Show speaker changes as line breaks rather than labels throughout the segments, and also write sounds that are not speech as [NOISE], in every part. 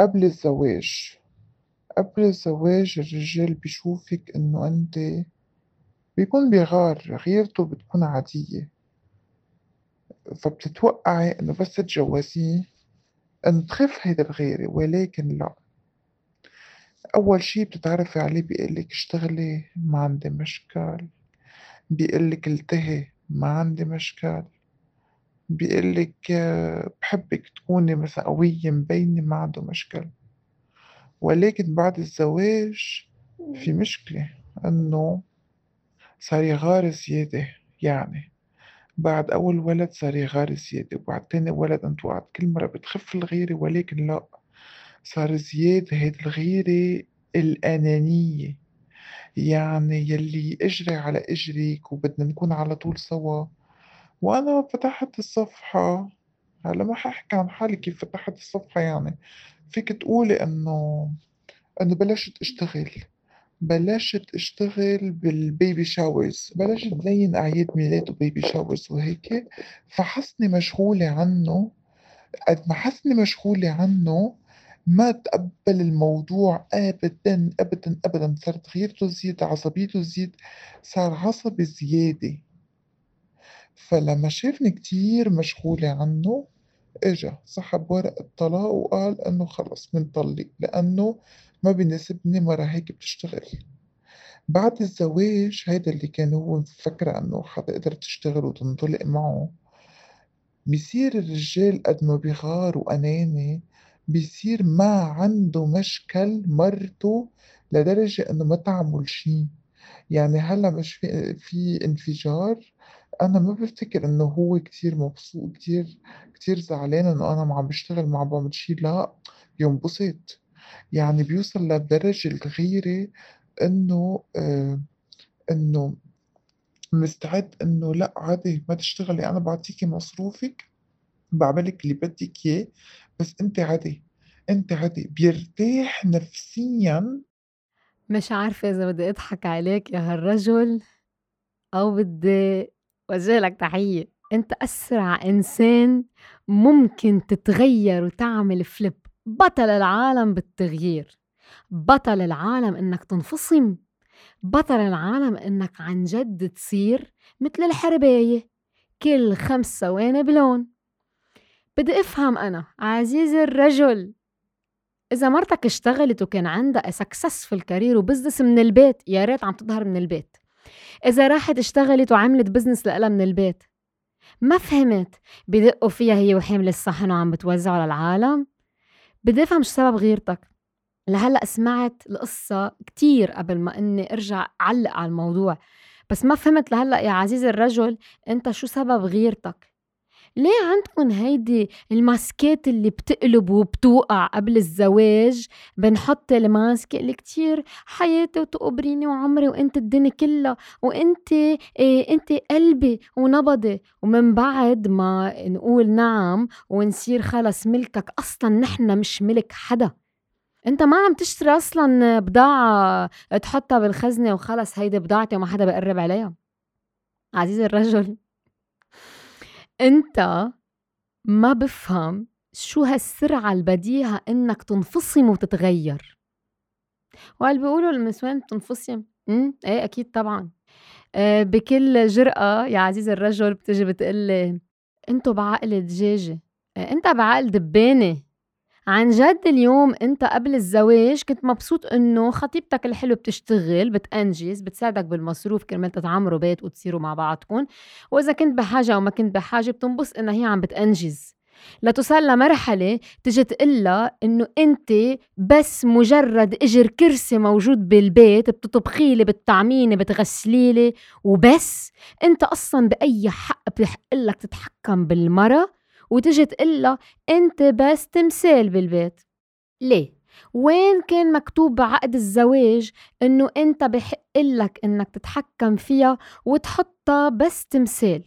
قبل الزواج قبل الزواج الرجال بيشوفك إنه أنتِ بيكون بيغار، غيرته بتكون عادية، فبتتوقعي إنه بس تتجوزيه إنه تخف هيدي الغيرة ولكن لأ، أول شي بتتعرفي عليه بيقول لِك اشتغلي ما عندي مشكل، بيقول لِك التهي ما عندي مشكل، بيقول لِك بحبِك تكوني مثلًا قوية مبينة ما عنده مشكل، ولكن بعد الزواج في مشكلة إنه صار يغار زيادة، يعني بعد أول ولد صار يغار زيادة، وبعد تاني ولد أنتِ وقعد كل مرة بتخف الغيرة ولكن لأ، صار زيادة هيدي الغيرة الأنانية، يعني يلّي إجري على إجرِك وبدنا نكون على طول سوا، وأنا فتحت الصفحة. هلّأ ما حأحكي عن حالي كيف فتحت الصفحة يعني، فيكِ تقولي إنه إنه بلشت أشتغل، بلشت أشتغل بالbaby showers بلشت زيّن أعياد ميلاد وbaby showers وهيك، فحسني مشغولة عنّه، قد ما حسني مشغولة عنّه ما تقبّل الموضوع أبدًا، أبدًا، أبدًا، صارت غيرته تزيد، عصبيته تزيد، صار عصبي زيادة، فلمّا شافني كتير مشغولة عنّه إجا سحب ورق الطلاق وقال إنه خلص منطلّق لإنه ما بيناسبني مرة هيك بتشتغل، بعد الزواج هيدا اللي كان هو مفكّرة إنه حتقدر تشتغل وتنطلق معه، بيصير الرجال قد ما بيغار وأناني بيصير ما عنده مشكل مرته لدرجة إنه ما تعمل شي، يعني هلّأ مش في في انفجار أنا ما بافتكر إنه هو كتير مبسوط كتير كتير زعلان إنه أنا ما عم باشتغل ما عم باعمل لأ، بينبسط، يعني بيوصل لدرجة الغيرة إنه آآ إنه مستعد إنه لأ عادي ما تشتغلي أنا باعطيكِ مصروفِك، باعمل لِك اللي بدِّك إياه، بس أنتِ عدي، أنتِ عدي، بيرتاح نفسيًا.
مش عارفة إذا بدي أضحك عليك يا هالرجل أو بدي أوجّه لك تحيّة، أنت أسرع إنسان ممكن تتغيّر وتعمل flip. بطل العالم بالتغيير، بطل العالم إنّك تنفصم، بطل العالم إنّك عن جد تصير متل الحرباية. كل 5 ثواني بلون، بدي أفهم أنا عزيزي الرجل إذا مرتك اشتغلت وكان عندها successful career وbusiness من البيت يا ريت عم تضهر من البيت، إذا راحت اشتغلت وعملت business لإلها من البيت. ما فهمت بدقوا فيها هي وحاملة الصحن وعم بتوزعه للعالم، بدي أفهم شو سبب غيرتك، لهلّأ سمعت القصّة كتير قبل ما إنّي أرجع أعلّق على الموضوع، بس ما فهمت لهلّأ يا عزيزي الرجل أنت شو سبب غيرتك، ليه عندكن هيدي الماسكات اللي بتقلب وبتوقع قبل الزواج؟ بنحط الماسك اللي كتير حياتي وتقبريني وعمري وأنتِ الدنيا كلّا وأنتِ آآ أنتِ قلبي ونبضي، ومن بعد ما نقول نعم ونصير خلص ملكك أصلًا نحن مش ملك حدا، أنت ما عم تشتري أصلًا بضاعة تحطّا بالخزنة وخلص هيدي بضاعتي وما حدا بيقرّب عليها، عزيزي الرجل. أنت ما بافهم شو هالسرعة البديهة إنّك تنفصم وتتغيّر، وهل بيقولوا النسوان بتنفصم؟ إمم، إيه أكيد طبعًا، آآ بكل جرأة يا عزيزي الرجل بتيجي بتقول لي أنتم بعقل دجاجة، آآ أنت بعقل دبّانة، عن جد اليوم أنت قبل الزواج كنت مبسوط إنه خطيبتك الحلوة بتشتغل بتأنجز بتساعدك بالمصروف كرمال تتعمروا بيت وتصيروا مع بعضكن، وإذا كنت بحاجة أو ما كنت بحاجة بتنبسط إنّا هي عم بتأنجز، لتوصل لمرحلة تيجي تقلّا إنه أنتِ بس مجرّد إجر كرسي موجود بالبيت بتطبخي لي، بتطعميني، بتغسلي لي وبس، أنت أصلًا بأي حق بحق إلّك تتحكّم بالمرا وتيجي تقلّا أنتِ بس تمثال بالبيت، ليه؟ وين كان مكتوب بعقد الزواج إنه أنت بحق إلّك إنّك تتحكّم فيا وتحطّا بس تمثال؟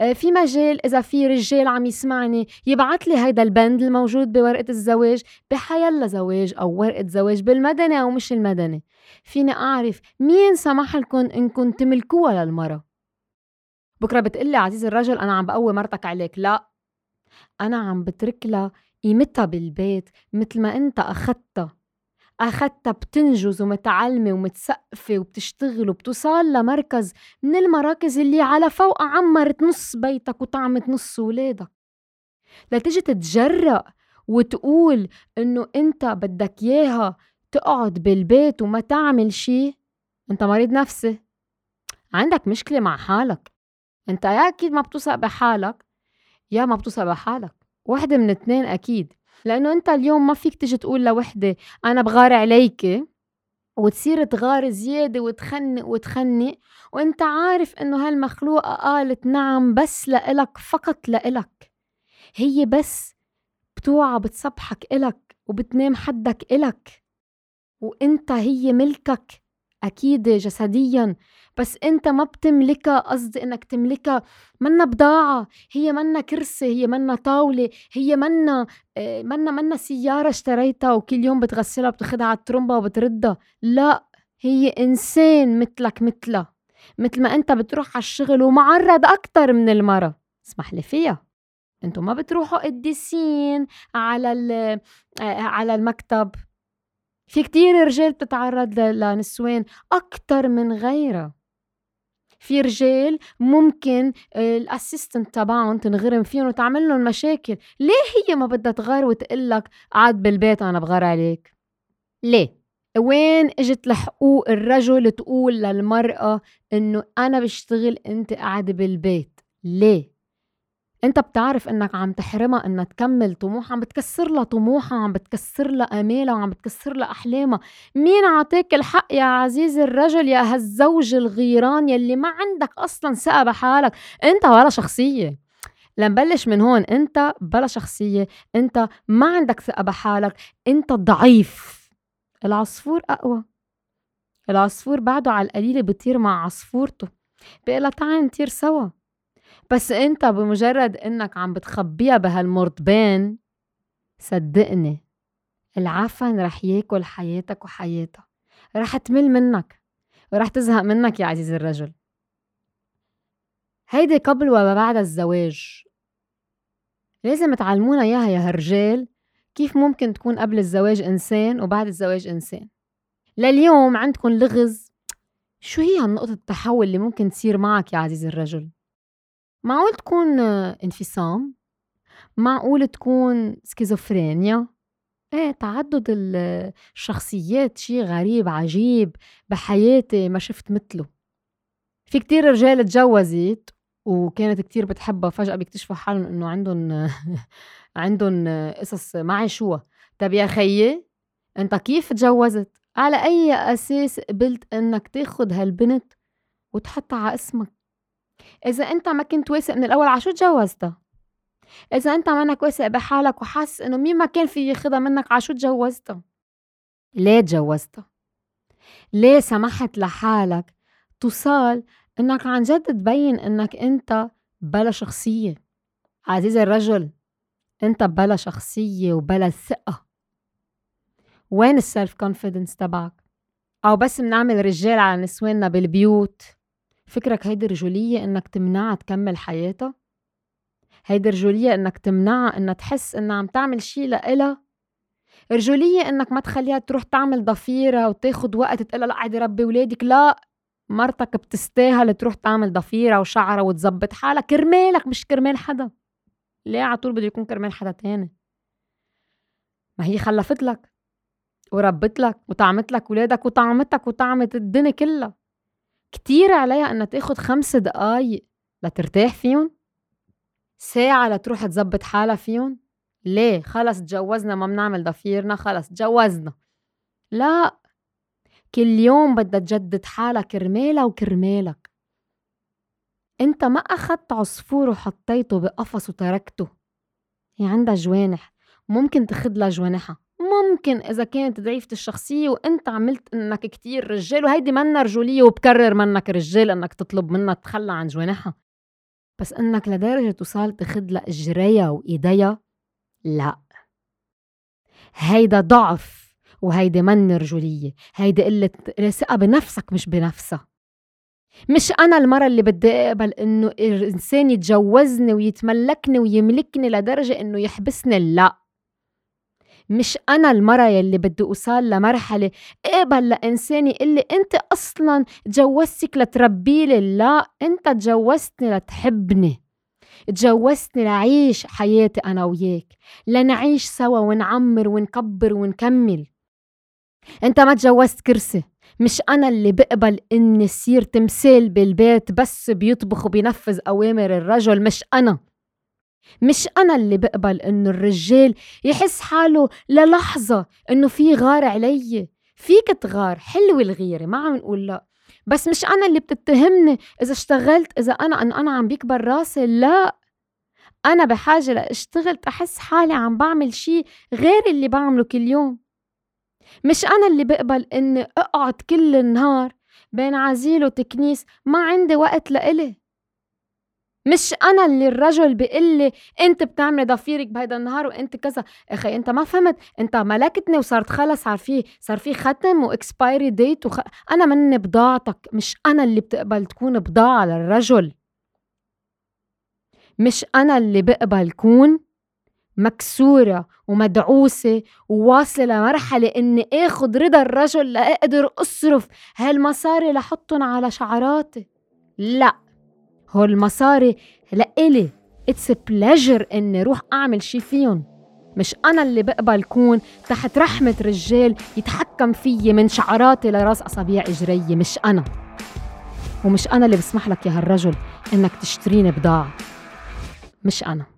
آآ في مجال إذا في رجّال عم يسمعني يبعت لي هيدا البند الموجود بي ورقة الزواج بي حيلّا زواج أو ورقة زواج بالمدني أو مش المدني، فيني أعرف مين سمح لكن إنكن تملكوها للمرا؟ بكرا بتقلّي عزيزي الرجل أنا عم بقوّي مرتك عليك، لأ، أنا عم بتركلا قيمتها بالبيت متل ما أنت أخدتها. أخدتها بتنجز ومتعلمة ومتسقفة وبتشتغل وبتوصل لمركز من المراكز اللي على فوق عمرت نص بيتك وطعمت نص ولادك. لتجي تتجرأ وتقول إنه أنت بدك إياها تقعد بالبيت وما تعمل شي أنت مريض نفسي. عندك مشكلة مع حالك. أنت يا أكيد ما بتوثق بحالك. يا ما بتوثق بحالك. وحدة من اتنين أكيد. لأنه أنت اليوم ما فيك تجي تقول لوحدة أنا بغار عليك وتصير تغار زيادة وتخنق وتخنق وأنت عارف إنه هالمخلوقة قالت نعم بس لإلك فقط لإلك. هي بس بتوعى بتصبحك إلك وبتنام حدك إلك وأنت هي ملكك. أكيد جسديا. بس أنت ما بتملكها قصدي إنك تملكها منا بضاعة هي منا كرسي هي منا طاولة هي منا آه، منا منا سيارة اشتريتها وكل يوم بتغسلها بتاخدها على الترمبة وبتردها. لا هي إنسان مثلك مثلها. مثل ما أنت بتروح على الشغل ومعرض أكتر من المرة. اسمح لي فيها. أنتوا ما بتروحوا قديسين على آه، على المكتب. في كتير رجال بتتعرض لنسوان أكتر من غيرها. في رجال ممكن الاسيستنت تبعهم تنغرم فيهم وتعمل لهم مشاكل. ليه هي ما بدها تغار وتقول لك قعد بالبيت أنا بغار عليك؟ ليه؟ وين إجت لحقوق الرجل تقول للمرأة إنه أنا بشتغل أنت قاعدة بالبيت؟ ليه؟ انت بتعرف انك عم تحرمها انها تكمل طموحها عم بتكسر لها طموحها عم بتكسر لها آمالها وعم بتكسر لها أحلامها. مين عطيك الحق يا عزيزي الرجل يا هالزوج الغيران يلي ما عندك أصلا ثقة بحالك؟ انت ولا شخصية. لنبلش من هون انت بلا شخصية انت ما عندك ثقة بحالك انت ضعيف. العصفور أقوى. العصفور بعده على القليلة بيطير مع عصفورته. بيقلها تعال نطير سوا. بس انت بمجرد انك عم بتخبيها بهالمرطبين صدقني العفن رح ياكل حياتك وحياتها. رح تمل منك ورح تزهق منك يا عزيزي الرجل. هيدي قبل وما بعد الزواج. لازم تعلمونا اياها يا هالرجال كيف ممكن تكون قبل الزواج انسان وبعد الزواج انسان. لليوم عندكم لغز. شو هي هالنقطة التحول اللي ممكن تصير معك يا عزيزي الرجل؟ معقول تكون انفصام؟ معقول تكون سكيزوفرينيا؟ إيه تعدد الشخصيات شي غريب عجيب بحياتي ما شفت مثله. في كتير رجال تجوزت وكانت كتير بتحبها فجأة بيكتشفوا حالهم إنه عندهم [LAUGHS] عندهم قصص ما عاشوها طب يا خيي أنت كيف تجوزت؟ على أي أساس قبلت إنك تاخد هالبنت وتحطها على اسمك؟ إذا أنت ما كنت واثق من الأول عشو تجوزتها إذا أنت منك واثق بحالك وحاسس إنه مين ما كان في ياخدها منك عشو تجوزتها ليه تجوزتها ليه سمحت لحالك توصل إنك عن جد تبين إنك أنت بلا شخصية؟ عزيزي الرجل أنت بلا شخصية وبلا ثقة. وين السلف كونفيدنس تبعك؟ أو بس منعمل رجال على نسواننا بالبيوت. فكرك هيدي رجولية إنك تمنعها تكمل حياتها؟ هيدي رجولية إنك تمنعها إنها تحس إنها عم تعمل شي لإلها؟ رجولية إنك ما تخليها تروح تعمل ضفيرة وتاخد وقت تقلها لا قعدي ربي ولادك لا مرتك بتستاهل تروح تعمل ضفيرة وشعرة وتظبط حالها كرمالك مش كرمال حدا ليه على طول بده يكون كرمال حدا تاني ما هي خلفت لك وربت لك وطعمت لك ولادك وطعمتك وطعمت الدنيا كلها كتير عليها إنها تاخد خمس دقايق لترتاح فيهم ساعة لتروح تزبط حالها فيهم. ليه؟ خلص تجوزنا ما بنعمل ضفيرنا خلص تجوزنا لا كل يوم بدها تجدد حالها كرمالها وكرمالك. انت ما اخدت عصفور وحطيته بقفص وتركته. هي عندها جوانح ممكن تخد لها جوانحها. ممكن إذا كانت ضعيفة الشخصية وأنت عملت إنك كتير رجال وهيدي منا رجولية وبكرر منك رجال إنك تطلب منها تخلى عن جوانحها. بس إنك لدرجة توصل تخد لها إجريها وإيديها لا. هيدا ضعف وهيدي من رجولية هيدي قلة ثقة بنفسك مش بنفسها. مش أنا المرة اللي بدي أقبل إنه الإنسان يتجوزني ويتملكني ويملكني لدرجة إنه يحبسني لا. مش أنا المرة يلي بدي أوصل لمرحلة اقبل لإنسان يقول لي أنت أصلا تجوزتك لتربيلي لا أنت تجوزتني لتحبني تجوزتني لعيش حياتي أنا وياك لنعيش سوا ونعمر ونكبر ونكمل. أنت ما تجوزت كرسي مش أنا اللي بقبل إني صير تمثال بالبيت بس بيطبخ وبينفذ أوامر الرجل مش أنا. مش أنا اللي بقبل إنه الرجال يحس حاله للحظة إنه في غار علي. فيك تغار حلوة الغيرة ما عم نقول لا. بس مش أنا اللي بتتهمني إذا اشتغلت إذا أنا أن أنا عم بيكبر راسي لا. أنا بحاجة لأشتغل تحس حالي عم بعمل شي غير اللي بعمله كل يوم. مش أنا اللي بقبل إني أقعد كل النهار بين عزيل وتكنيس ما عندي وقت لإلي. مش أنا اللي الرجل بيقول لي أنت بتعملي ضفيرك بهيدا النهار وأنت كذا. أخي أنت ما فهمت. أنت ملكتني وصارت خلص صار في صار في ختم واكسبايري ديت وخ... أنا مني بضاعتك. مش أنا اللي بتقبل تكون بضاعة للرجل مش أنا اللي بقبل كون مكسورة ومدعوسة وواصلة لمرحلة إني آخد رضا الرجل لأقدر أصرف هالمصاري لحطن على شعراتي. لا. هول المصاري لإلي. it's pleasure إني روح أعمل شي فيهم. مش أنا اللي بقبل كون تحت رحمة رجال يتحكم فيي من شعراتي لراس أصابيع اجري مش أنا. ومش أنا اللي بسمح لك يا هالرجل إنك تشتريني بضاعة. مش أنا.